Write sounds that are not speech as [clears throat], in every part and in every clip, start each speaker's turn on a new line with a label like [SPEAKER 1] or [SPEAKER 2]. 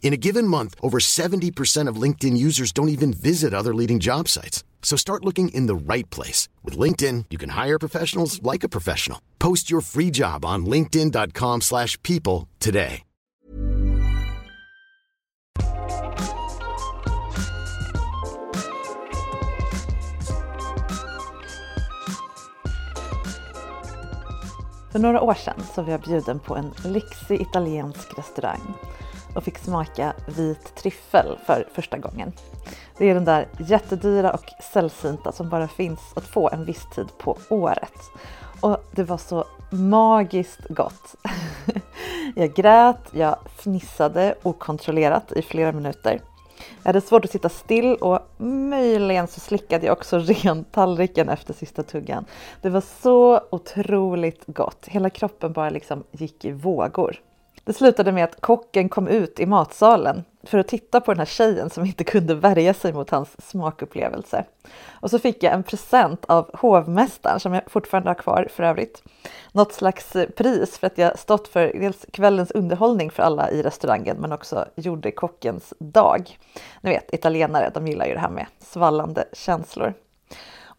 [SPEAKER 1] In a given month, over 70% of LinkedIn users don't even visit other leading job sites. So start looking in the right place. With LinkedIn, you can hire professionals like a professional. Post your free job on linkedin.com slash people today.
[SPEAKER 2] För några år sedan så var jag bjuden på en lyxig italiensk restaurang och fick smaka vit tryffel för första gången. Det är den där jättedyra och sällsynta som bara finns att få en viss tid på året. Och det var så magiskt gott. [laughs] Jag grät, jag fnissade okontrollerat i flera minuter. Jag hade svårt att sitta still och möjligen så slickade jag också [laughs] ren tallriken efter sista tuggan. Det var så otroligt gott. Hela kroppen bara liksom gick i vågor. Det slutade med att kocken kom ut i matsalen för att titta på den här tjejen som inte kunde värja sig mot hans smakupplevelse. Och så fick jag en present av hovmästaren som jag fortfarande har kvar för övrigt. Något slags pris för att jag stått för dels kvällens underhållning för alla i restaurangen men också gjorde kockens dag. Ni vet italienare, de gillar ju det här med svallande känslor.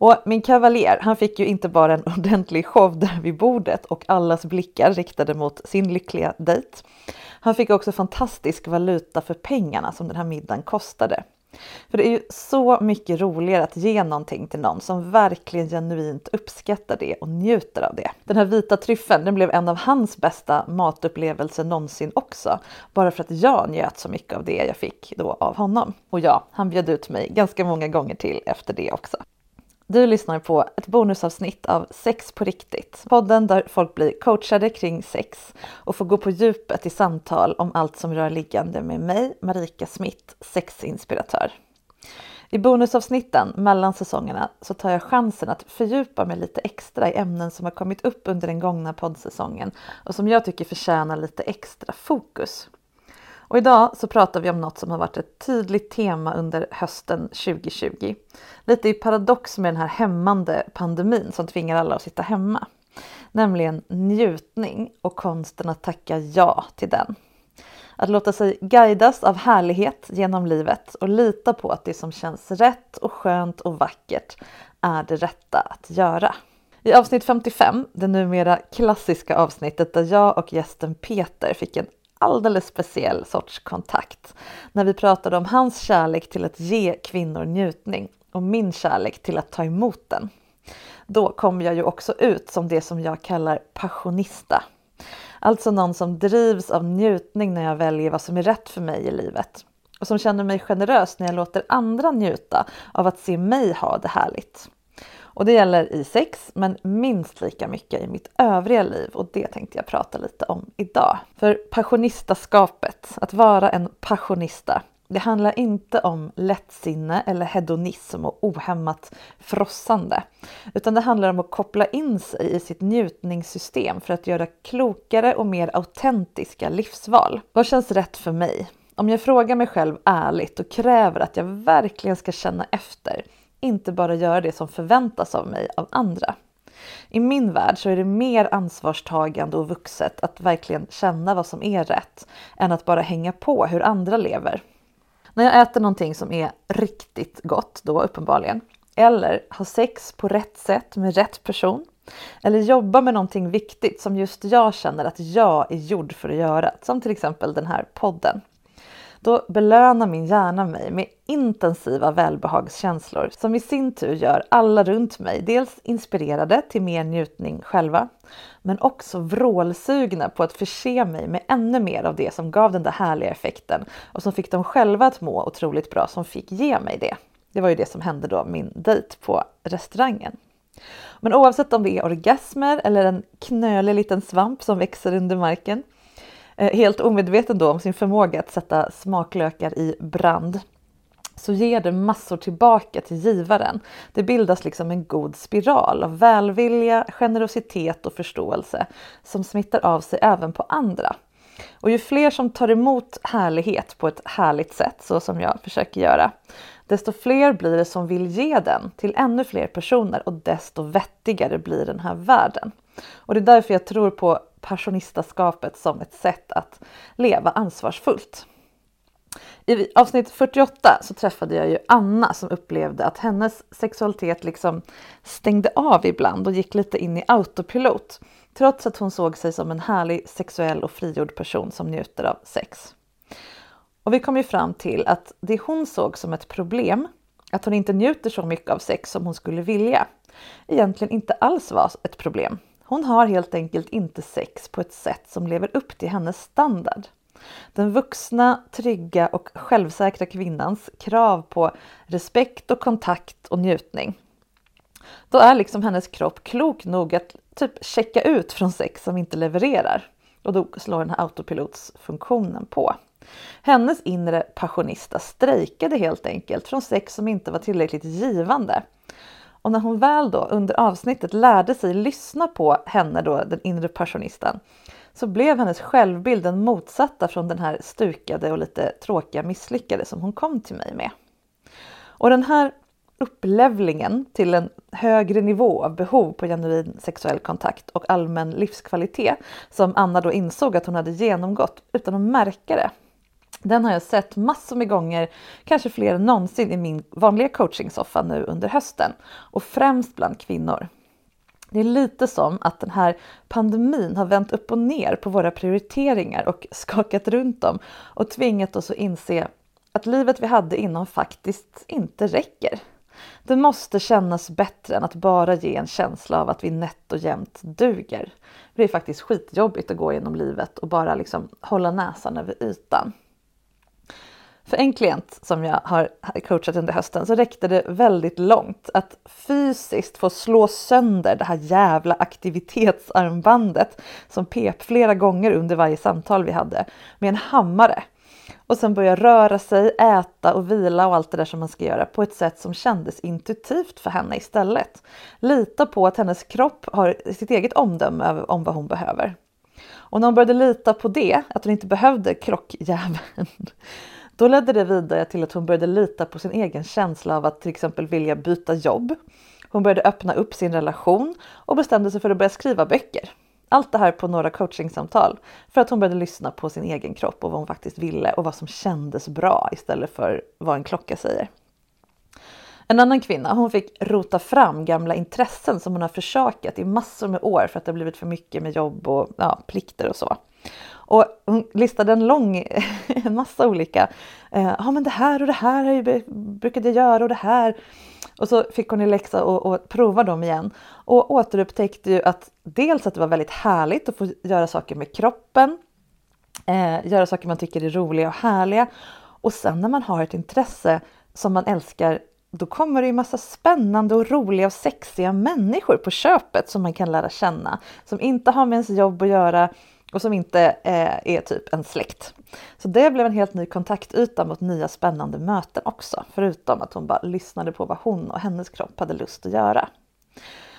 [SPEAKER 2] Och min kavaljer, han fick ju inte bara en ordentlig show där vid bordet och allas blickar riktade mot sin lyckliga dejt. Han fick också fantastisk valuta för pengarna som den här middagen kostade. För det är ju så mycket roligare att ge någonting till någon som verkligen genuint uppskattar det och njuter av det. Den här vita tryffeln den blev en av hans bästa matupplevelser någonsin också. Bara för att jag njöt så mycket av det jag fick då av honom. Och ja, han bjöd ut mig ganska många gånger till efter det också. Du lyssnar på ett bonusavsnitt av Sex på riktigt. Podden där folk blir coachade kring sex och får gå på djupet i samtal om allt som rör liggande med mig, Marika Smith, sexinspiratör. I bonusavsnitten mellan säsongerna så tar jag chansen att fördjupa mig lite extra i ämnen som har kommit upp under den gångna poddsäsongen och som jag tycker förtjänar lite extra fokus. Och idag så pratar vi om något som har varit ett tydligt tema under hösten 2020. Lite i paradox med den här hämmande pandemin som tvingar alla att sitta hemma. Nämligen njutning och konsten att tacka ja till den. Att låta sig guidas av härlighet genom livet och lita på att det som känns rätt och skönt och vackert är det rätta att göra. I avsnitt 55, det numera klassiska avsnittet där jag och gästen Peter fick en alldeles speciell sorts kontakt när vi pratade om hans kärlek till att ge kvinnor njutning och min kärlek till att ta emot den. Då kom jag ju också ut som det som jag kallar passionista. Alltså någon som drivs av njutning när jag väljer vad som är rätt för mig i livet och som känner mig generös när jag låter andra njuta av att se mig ha det härligt. Och det gäller i sex, men minst lika mycket i mitt övriga liv och det tänkte jag prata lite om idag. För passionistaskapet, att vara en passionista, det handlar inte om lättsinne eller hedonism och ohämmat frossande, utan det handlar om att koppla in sig i sitt njutningssystem för att göra klokare och mer autentiska livsval. Vad känns rätt för mig? Om jag frågar mig själv ärligt och kräver att jag verkligen ska känna efter inte bara göra det som förväntas av mig av andra. I min värld så är det mer ansvarstagande och vuxet att verkligen känna vad som är rätt än att bara hänga på hur andra lever. När jag äter någonting som är riktigt gott då uppenbarligen, eller har sex på rätt sätt med rätt person, eller jobbar med någonting viktigt som just jag känner att jag är gjord för att göra, som till exempel den här podden. Då belönar min hjärna mig med intensiva välbehagskänslor som i sin tur gör alla runt mig dels inspirerade till mer njutning själva, men också vrålsugna på att förse mig med ännu mer av det som gav den där härliga effekten och som fick dem själva att må otroligt bra som fick ge mig det. Det var ju det som hände då min dejt på restaurangen. Men oavsett om det är orgasmer eller en knölig liten svamp som växer under marken Eh, helt omedveten då om sin förmåga att sätta smaklökar i brand så ger det massor tillbaka till givaren. Det bildas liksom en god spiral av välvilja, generositet och förståelse som smittar av sig även på andra. Och ju fler som tar emot härlighet på ett härligt sätt, så som jag försöker göra, desto fler blir det som vill ge den till ännu fler personer och desto vettigare blir den här världen. Och det är därför jag tror på passionistaskapet som ett sätt att leva ansvarsfullt. I avsnitt 48 så träffade jag ju Anna som upplevde att hennes sexualitet liksom stängde av ibland och gick lite in i autopilot trots att hon såg sig som en härlig sexuell och frigjord person som njuter av sex. Och vi kom ju fram till att det hon såg som ett problem, att hon inte njuter så mycket av sex som hon skulle vilja, egentligen inte alls var ett problem. Hon har helt enkelt inte sex på ett sätt som lever upp till hennes standard. Den vuxna, trygga och självsäkra kvinnans krav på respekt och kontakt och njutning. Då är liksom hennes kropp klok nog att typ checka ut från sex som inte levererar. Och då slår den här autopilotsfunktionen på. Hennes inre passionista strejkade helt enkelt från sex som inte var tillräckligt givande och när hon väl då under avsnittet lärde sig lyssna på henne då, den inre passionisten, så blev hennes självbild den motsatta från den här stukade och lite tråkiga misslyckade som hon kom till mig med. Och den här upplevlingen till en högre nivå av behov på genuin sexuell kontakt och allmän livskvalitet som Anna då insåg att hon hade genomgått utan att märka det den har jag sett massor med gånger, kanske fler än någonsin i min vanliga coachingsoffa nu under hösten och främst bland kvinnor. Det är lite som att den här pandemin har vänt upp och ner på våra prioriteringar och [laughs] skakat runt dem och tvingat oss att inse att livet vi hade innan faktiskt inte räcker. Det måste kännas bättre än att bara ge en känsla av att vi nätt och jämnt duger. Det är faktiskt skitjobbigt att gå genom livet och bara liksom hålla näsan över ytan. För en klient som jag har coachat under hösten så räckte det väldigt långt att fysiskt få slå sönder det här jävla aktivitetsarmbandet som pep flera gånger under varje samtal vi hade med en hammare. Och sen börja röra sig, äta och vila och allt det där som man ska göra på ett sätt som kändes intuitivt för henne istället. Lita på att hennes kropp har sitt eget omdöme om vad hon behöver. Och när hon började lita på det, att hon inte behövde krockjäveln, då ledde det vidare till att hon började lita på sin egen känsla av att till exempel vilja byta jobb. Hon började öppna upp sin relation och bestämde sig för att börja skriva böcker. Allt det här på några coachingsamtal för att hon började lyssna på sin egen kropp och vad hon faktiskt ville och vad som kändes bra istället för vad en klocka säger. En annan kvinna hon fick rota fram gamla intressen som hon har försakat i massor med år för att det blivit för mycket med jobb och ja, plikter och så. Och hon listade en lång, [laughs] en massa olika, eh, ja men det här och det här har jag brukade jag göra och det här. Och så fick hon i läxa och, och prova dem igen och återupptäckte ju att dels att det var väldigt härligt att få göra saker med kroppen, eh, göra saker man tycker är roliga och härliga. Och sen när man har ett intresse som man älskar då kommer det ju massa spännande och roliga och sexiga människor på köpet som man kan lära känna. Som inte har med ens jobb att göra och som inte eh, är typ en släkt. Så det blev en helt ny kontaktyta mot nya spännande möten också, förutom att hon bara lyssnade på vad hon och hennes kropp hade lust att göra.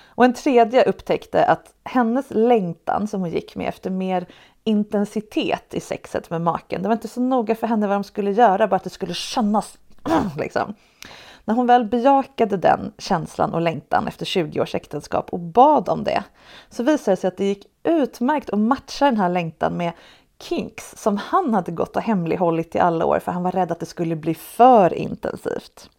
[SPEAKER 2] Och en tredje upptäckte att hennes längtan som hon gick med efter mer intensitet i sexet med maken, det var inte så noga för henne vad de skulle göra, bara att det skulle kännas [clears throat] liksom. När hon väl bejakade den känslan och längtan efter 20 års äktenskap och bad om det, så visade det sig att det gick utmärkt att matcha den här längtan med kinks som han hade gått och hemlighållit i alla år för han var rädd att det skulle bli för intensivt.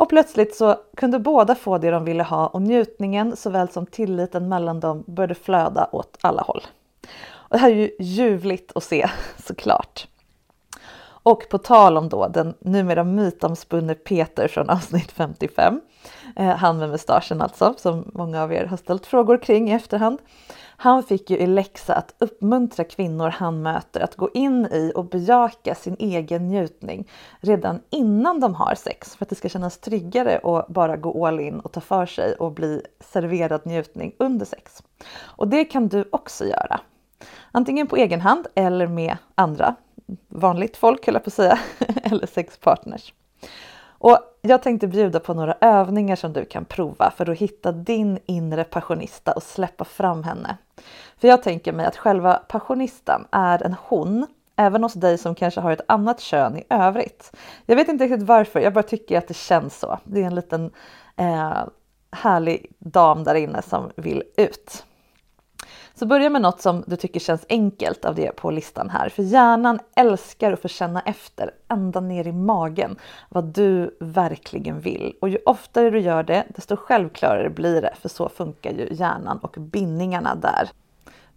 [SPEAKER 2] Och plötsligt så kunde båda få det de ville ha och njutningen såväl som tilliten mellan dem började flöda åt alla håll. Och det här är ju ljuvligt att se [laughs] såklart. Och på tal om då den numera mytomspunne Peter från avsnitt 55, Eh, han med mustaschen alltså, som många av er har ställt frågor kring i efterhand. Han fick ju i läxa att uppmuntra kvinnor han möter att gå in i och bejaka sin egen njutning redan innan de har sex för att det ska kännas tryggare att bara gå all in och ta för sig och bli serverad njutning under sex. Och det kan du också göra. Antingen på egen hand eller med andra, vanligt folk höll jag på att säga, [laughs] eller sexpartners. Och jag tänkte bjuda på några övningar som du kan prova för att hitta din inre passionista och släppa fram henne. För jag tänker mig att själva passionistan är en hon, även hos dig som kanske har ett annat kön i övrigt. Jag vet inte riktigt varför, jag bara tycker att det känns så. Det är en liten eh, härlig dam där inne som vill ut. Så börja med något som du tycker känns enkelt av det på listan här. För hjärnan älskar att få känna efter ända ner i magen vad du verkligen vill. Och ju oftare du gör det, desto självklarare blir det. För så funkar ju hjärnan och bindningarna där.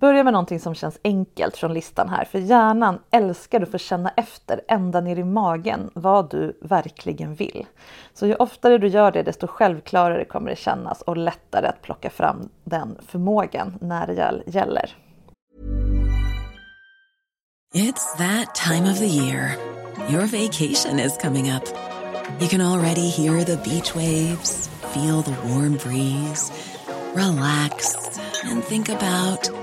[SPEAKER 2] Börja med någonting som känns enkelt från listan här, för hjärnan älskar att få känna efter ända ner i magen vad du verkligen vill. Så ju oftare du gör det, desto självklarare kommer det kännas och lättare att plocka fram den förmågan när det gäller.
[SPEAKER 3] It's that time of the year. Your vacation is coming up. You can already hear the beach waves, feel the warm breeze, relax and think about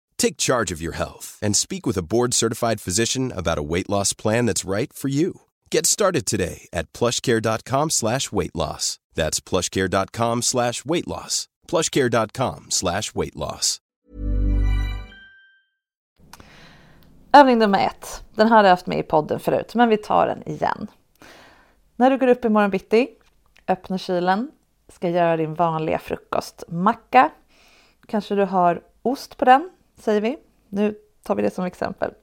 [SPEAKER 4] Take charge of your health and speak with a board certified physician about a weight loss plan that's right for you. Get started today at plushcare.com slash weight loss. That's plushcare.com slash weight loss. Plushcare.com slash weight loss.
[SPEAKER 2] Övning nummer ett. Den har jag haft med i podden förut, men vi tar den igen. När du går upp i morgon bitti, öppna kylen, ska göra din vanliga frukostmacka. Kanske du har ost på den säger vi. Nu tar vi det som exempel.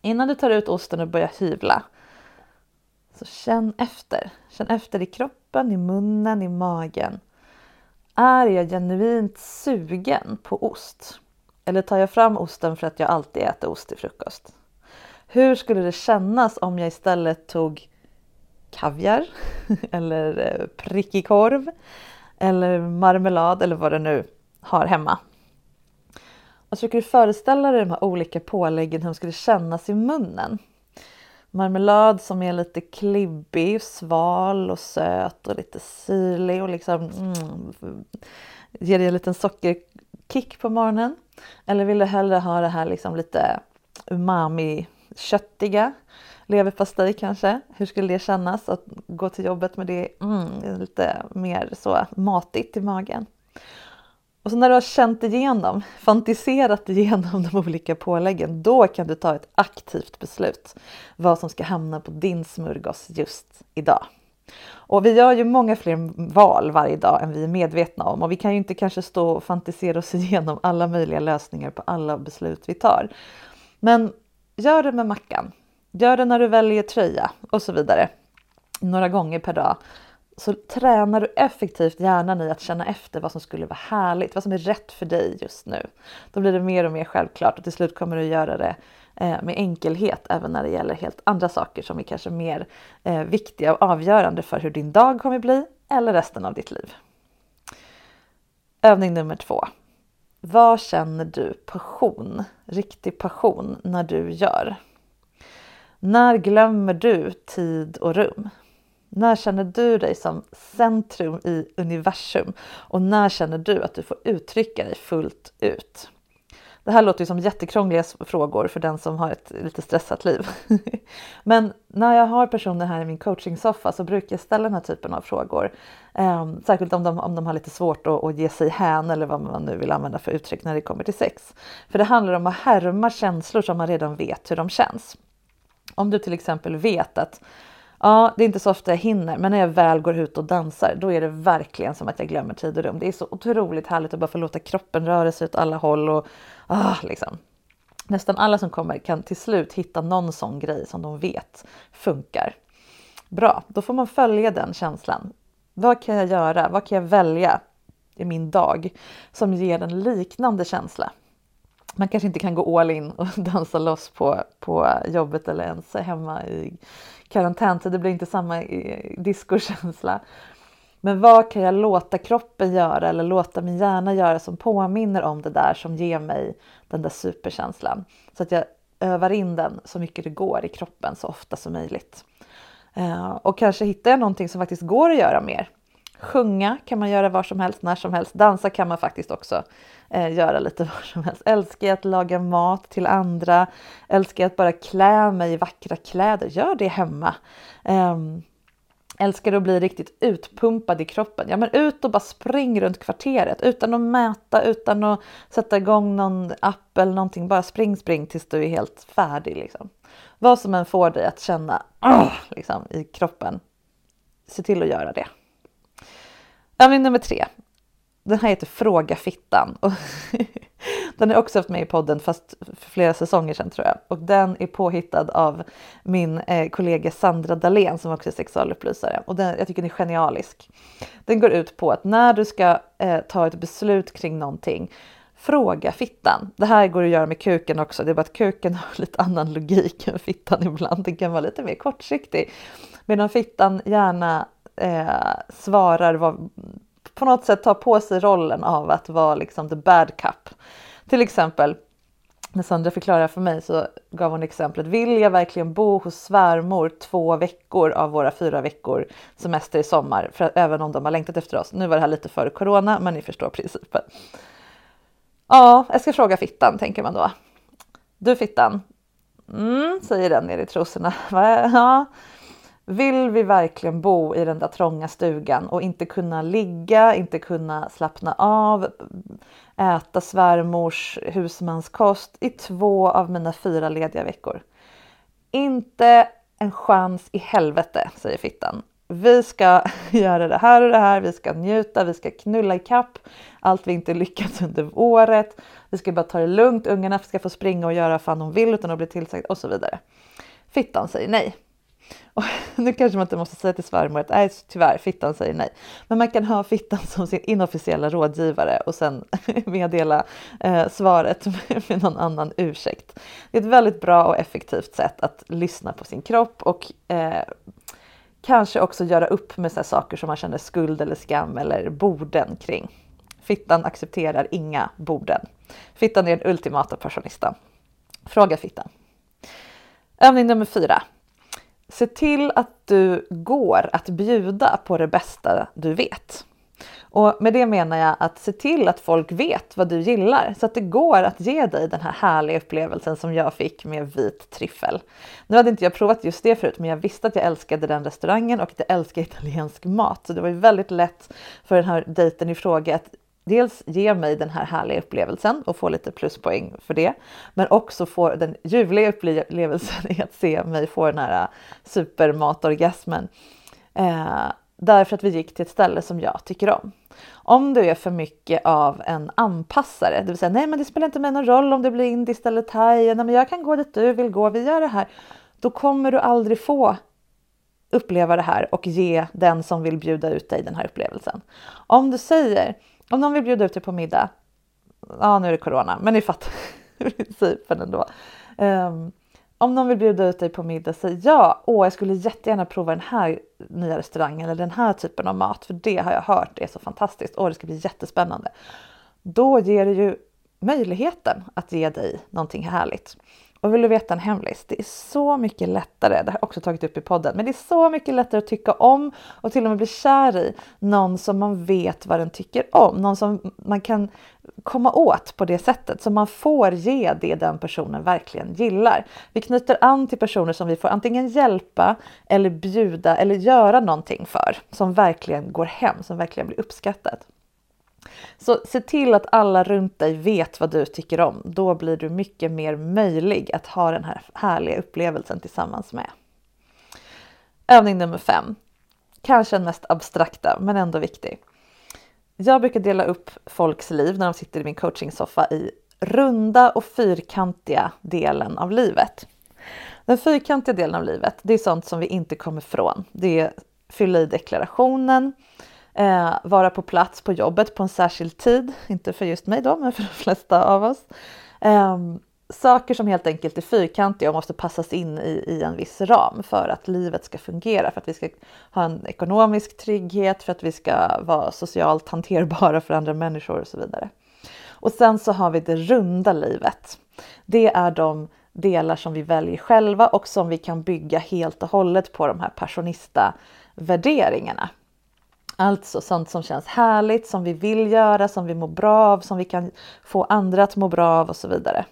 [SPEAKER 2] Innan du tar ut osten och börjar hyvla så känn efter. Känn efter i kroppen, i munnen, i magen. Är jag genuint sugen på ost? Eller tar jag fram osten för att jag alltid äter ost till frukost? Hur skulle det kännas om jag istället tog kaviar [laughs] eller eh, prickig korv eller marmelad eller vad det nu har hemma. Alltså, och försöker du föreställa dig de här olika påläggen hur de skulle kännas i munnen. Marmelad som är lite klibbig, sval och söt och lite syrlig och liksom mm, ger dig en liten sockerkick på morgonen. Eller vill du hellre ha det här liksom lite umami-köttiga? Leverpastej kanske, hur skulle det kännas att gå till jobbet med det mm, lite mer så matigt i magen? Och så när du har känt igenom, fantiserat igenom [laughs] de olika påläggen, då kan du ta ett aktivt beslut vad som ska hamna på din smörgås just idag. Och vi gör ju många fler val varje dag än vi är medvetna om och vi kan ju inte kanske stå och fantisera oss [laughs] igenom alla möjliga lösningar på alla beslut vi tar. Men gör det med mackan. Gör det när du väljer tröja och så vidare. Några gånger per dag så tränar du effektivt hjärnan i att känna efter vad som skulle vara härligt, vad som är rätt för dig just nu. Då blir det mer och mer självklart och till slut kommer du göra det eh, med enkelhet även när det gäller helt andra saker som är kanske mer eh, viktiga och avgörande för hur din dag kommer bli eller resten av ditt liv. Övning nummer två. Vad känner du passion, riktig passion, när du gör? När glömmer du tid och rum? När känner du dig som centrum i universum? Och när känner du att du får uttrycka dig fullt ut? Det här låter ju som jättekrångliga frågor för den som har ett lite stressat liv. [laughs] Men när jag har personer här i min coachingsoffa så brukar jag ställa den här typen av frågor. Ehm, särskilt om de, om de har lite svårt att, att ge sig hän eller vad man nu vill använda för uttryck när det kommer till sex. För det handlar om att härma känslor som man redan vet hur de känns. Om du till exempel vet att Ja, det är inte så ofta jag hinner, men när jag väl går ut och dansar, då är det verkligen som att jag glömmer tid och rum. Det är så otroligt härligt att bara få låta kroppen röra sig åt alla håll och ah, liksom. Nästan alla som kommer kan till slut hitta någon sån grej som de vet funkar. Bra, då får man följa den känslan. Vad kan jag göra? Vad kan jag välja i min dag som ger en liknande känsla? Man kanske inte kan gå all in och [laughs] dansa loss på, på jobbet eller ens hemma i karantäntid. Det blir inte samma diskokänsla. discokänsla. Men vad kan jag låta kroppen göra eller låta min hjärna göra som påminner om det där som ger mig den där superkänslan? Så att jag övar in den så mycket det går i kroppen så ofta som möjligt. Eh, och kanske hittar jag någonting som faktiskt går att göra mer. Sjunga kan man göra var som helst, när som helst. Dansa kan man faktiskt också eh, göra lite [laughs] var som helst. Älskar jag att laga mat till andra. Älskar jag att bara klä mig i vackra kläder. Gör det hemma. Eh, älskar att bli riktigt utpumpad i kroppen. Ja, men ut och bara spring runt kvarteret utan att mäta, utan att sätta igång någon app eller någonting. Bara spring, spring tills du är helt färdig. Liksom. Vad som än får dig att känna oh, liksom, i kroppen. Se till att göra det. Övning nummer tre. Den här heter Fråga fittan. [laughs] den har också haft med i podden fast för flera säsonger sedan tror jag. Och den är påhittad av min eh, kollega Sandra Dahlén som också är sexualupplysare. Och den, jag tycker den är genialisk. Den går ut på att när du ska eh, ta ett beslut kring någonting Fråga fittan. Det här går att göra med kuken också. Det är bara att kuken har [laughs] lite annan logik än fittan ibland. Den kan vara lite mer kortsiktig. Medan fittan gärna eh, svarar vad, på något sätt tar på sig rollen av att vara liksom the bad cup. Till exempel när Sandra förklarade för mig så gav hon exemplet. Vill jag verkligen bo hos svärmor två veckor av våra fyra veckor semester i sommar? För att, även om de har längtat efter oss. Nu var det här lite före corona, men ni förstår principen. Ja, jag ska fråga fittan, tänker man då. Du fittan. Mm, säger den nere i trosorna. [laughs] Ja, vill vi verkligen bo i den där trånga stugan och inte kunna ligga, inte kunna slappna av, äta svärmors husmanskost i två av mina fyra lediga veckor? Inte en chans i helvete, säger fittan. Vi ska [laughs] göra det här och det här, vi ska njuta, vi ska knulla i kapp allt vi inte lyckats under året. Vi ska bara ta det lugnt, ungarna ska få springa och göra vad fan de vill utan att bli tillsagda och så vidare. Fittan säger nej. [laughs] Och nu kanske man inte måste säga till svärmor att nej, tyvärr, fittan säger nej. Men man kan ha fittan som sin inofficiella rådgivare och sen [laughs] meddela eh, svaret [laughs] med någon annan ursäkt. Det är ett väldigt bra och effektivt sätt att lyssna på sin kropp och eh, kanske också göra upp med så saker som man känner skuld eller skam eller borden kring. Fittan accepterar inga borden. Fittan är den ultimata personisten. Fråga fittan. Övning nummer fyra. Se till att du går att bjuda på det bästa du vet. Och med det menar jag att se till att folk vet vad du gillar så att det går att ge dig den här härliga upplevelsen som jag fick med vit tryffel. Nu hade inte jag provat just det förut, men jag visste att jag älskade den restaurangen och att jag älskar italiensk mat. Så det var ju väldigt lätt för den här dejten i fråga att dels ge mig den här härliga upplevelsen och få lite pluspoäng för det, men också få den ljuvliga upplevelsen i att se mig få den här supermatorgasmen. Eh, därför att vi gick till ett ställe som jag tycker om. Om du är för mycket av en anpassare, det vill säga nej men det spelar inte mig någon roll om det blir indiskt eller thai, nej men jag kan gå dit du vill gå, vi gör det här. Då kommer du aldrig få uppleva det här och ge den som vill bjuda ut dig den här upplevelsen. Om du säger om någon vill bjuda ut dig på middag, ja nu är det corona, men ni fattar [laughs] principen ändå. Um, om någon vill bjuda ut dig på middag, säg ja, åh jag skulle jättegärna prova den här nya restaurangen eller den här typen av mat, för det har jag hört är så fantastiskt, åh det ska bli jättespännande. Då ger det ju möjligheten att ge dig någonting härligt. Och vill du veta en hemlis? Det är så mycket lättare, det har jag också tagit upp i podden, men det är så mycket lättare att tycka om och till och med bli kär i någon som man vet vad den tycker om, någon som man kan komma åt på det sättet så man får ge det den personen verkligen gillar. Vi knyter an till personer som vi får antingen hjälpa eller bjuda eller göra någonting för som verkligen går hem, som verkligen blir uppskattat. Så se till att alla runt dig vet vad du tycker om. Då blir du mycket mer möjlig att ha den här härliga upplevelsen tillsammans med. Övning nummer fem. Kanske den mest abstrakta men ändå viktig. Jag brukar dela upp folks liv när de sitter i min coachingsoffa i runda och fyrkantiga delen av livet. Den fyrkantiga delen av livet, det är sånt som vi inte kommer ifrån. Det är fylla i deklarationen, eh, vara på plats på jobbet på en särskild tid, inte för just mig då, men för de flesta av oss. Eh, saker som helt enkelt är fyrkantiga och måste passas in i, i en viss ram för att livet ska fungera, för att vi ska ha en ekonomisk trygghet, för att vi ska vara socialt hanterbara för andra människor och så vidare. Och sen så har vi det runda livet. Det är de delar som vi väljer själva och som vi kan bygga helt och hållet på de här passionista värderingarna. Alltså sånt som känns härligt, som vi vill göra, som vi mår bra av, som vi kan få andra att må bra av och så vidare.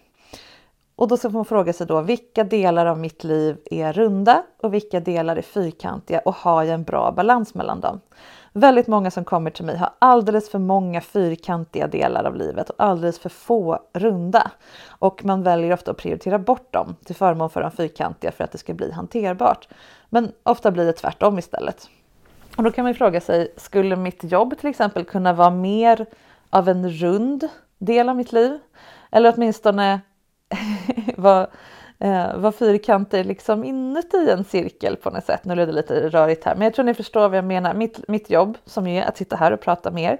[SPEAKER 2] Och då ska man fråga sig då vilka delar av mitt liv är runda och vilka delar är fyrkantiga och har jag en bra balans mellan dem? Väldigt många som kommer till mig har alldeles för många fyrkantiga delar av livet och alldeles för få runda. Och man väljer ofta att prioritera bort dem till förmån för de fyrkantiga för att det ska bli hanterbart. Men ofta blir det tvärtom istället. Och då kan man fråga sig, skulle mitt jobb till exempel kunna vara mer av en rund del av mitt liv? Eller åtminstone [laughs] vara eh, var fyrkanter liksom inuti en cirkel på något sätt. Nu blev det lite rörigt här, men jag tror ni förstår vad jag menar. Mitt, mitt jobb som är att sitta här och prata med er,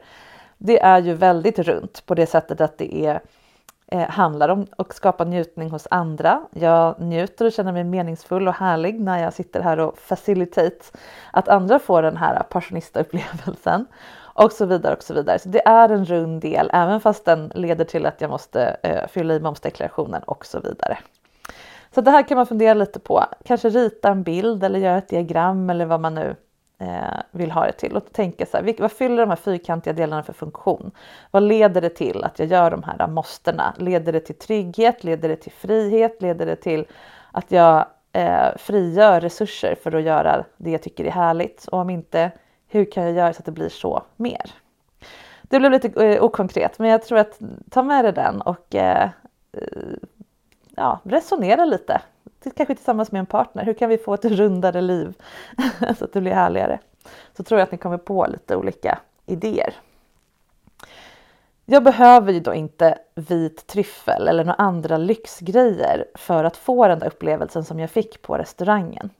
[SPEAKER 2] det är ju väldigt runt på det sättet att det är eh, handlar om att skapa njutning hos andra. Jag njuter och känner mig meningsfull och härlig när jag sitter här och facilitate att andra får den här passionistupplevelsen och så vidare och så vidare. Så det är en rund del, även fast den leder till att jag måste eh, fylla i momsdeklarationen och så vidare. Så det här kan man fundera lite på. Kanske rita en bild eller göra ett diagram eller vad man nu Eh, vill ha det till och tänka så här, vad fyller de här fyrkantiga delarna för funktion? Vad leder det till att jag gör de här måstena? Leder det till trygghet? Leder det till frihet? Leder det till att jag eh, frigör resurser för att göra det jag tycker är härligt? Och om inte, hur kan jag göra så att det blir så mer? Det blev lite eh, okonkret, men jag tror att ta med dig den och eh, eh ja, resonera lite kanske tillsammans med en partner. Hur kan vi få ett rundare liv [laughs] så att det blir härligare? Så tror jag att ni kommer på lite olika idéer. Jag behöver ju då inte vit tryffel eller några andra lyxgrejer för att få den där upplevelsen som jag fick på restaurangen.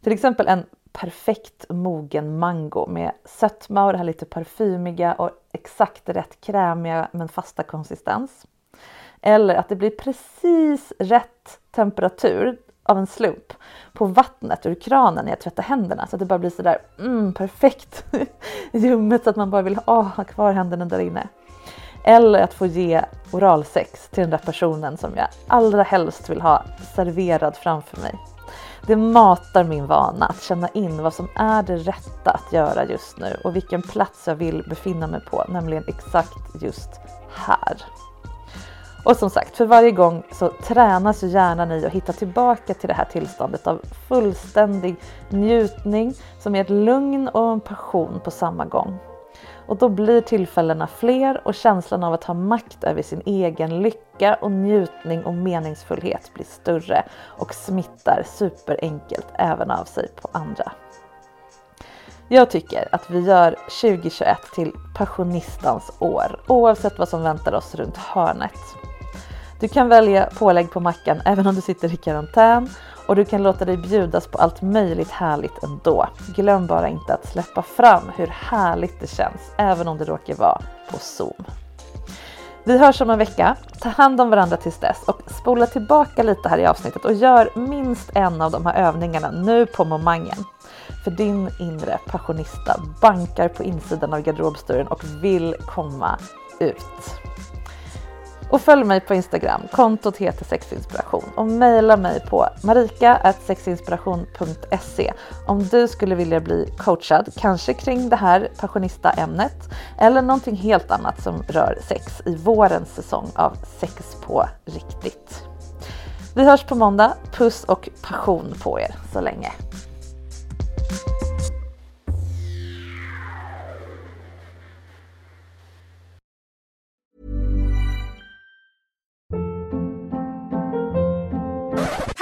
[SPEAKER 2] Till exempel en perfekt mogen mango med sötma och det här lite parfymiga och exakt rätt krämiga men fasta konsistens. Eller att det blir precis rätt temperatur av en slump på vattnet ur kranen när jag tvättar händerna så att det bara blir sådär mm, perfekt [laughs] ljummet så att man bara vill oh, ha kvar händerna där inne. Eller att få ge oralsex till den där personen som jag allra helst vill ha serverad framför mig. Det matar min vana att känna in vad som är det rätta att göra just nu och vilken plats jag vill befinna mig på, nämligen exakt just här. Och som sagt, för varje gång så tränas ju hjärnan i att hitta tillbaka till det här tillståndet av fullständig njutning som är ett lugn och en passion på samma gång. Och då blir tillfällena fler och känslan av att ha makt över sin egen lycka och njutning och meningsfullhet blir större och smittar superenkelt även av sig på andra. Jag tycker att vi gör 2021 till passionistans år oavsett vad som väntar oss runt hörnet. Du kan välja pålägg på mackan även om du sitter i karantän och du kan låta dig bjudas på allt möjligt härligt ändå. Glöm bara inte att släppa fram hur härligt det känns även om det råkar vara på Zoom. Vi hörs om en vecka. Ta hand om varandra tills dess och spola tillbaka lite här i avsnittet och gör minst en av de här övningarna nu på momangen. För din inre passionista bankar på insidan av garderobsdörren och vill komma ut. Och följ mig på Instagram, kontot heter sexinspiration och mejla mig på marika.sexinspiration.se om du skulle vilja bli coachad, kanske kring det här passionista ämnet eller någonting helt annat som rör sex i vårens säsong av Sex på riktigt. Vi hörs på måndag. Puss och passion på er så länge.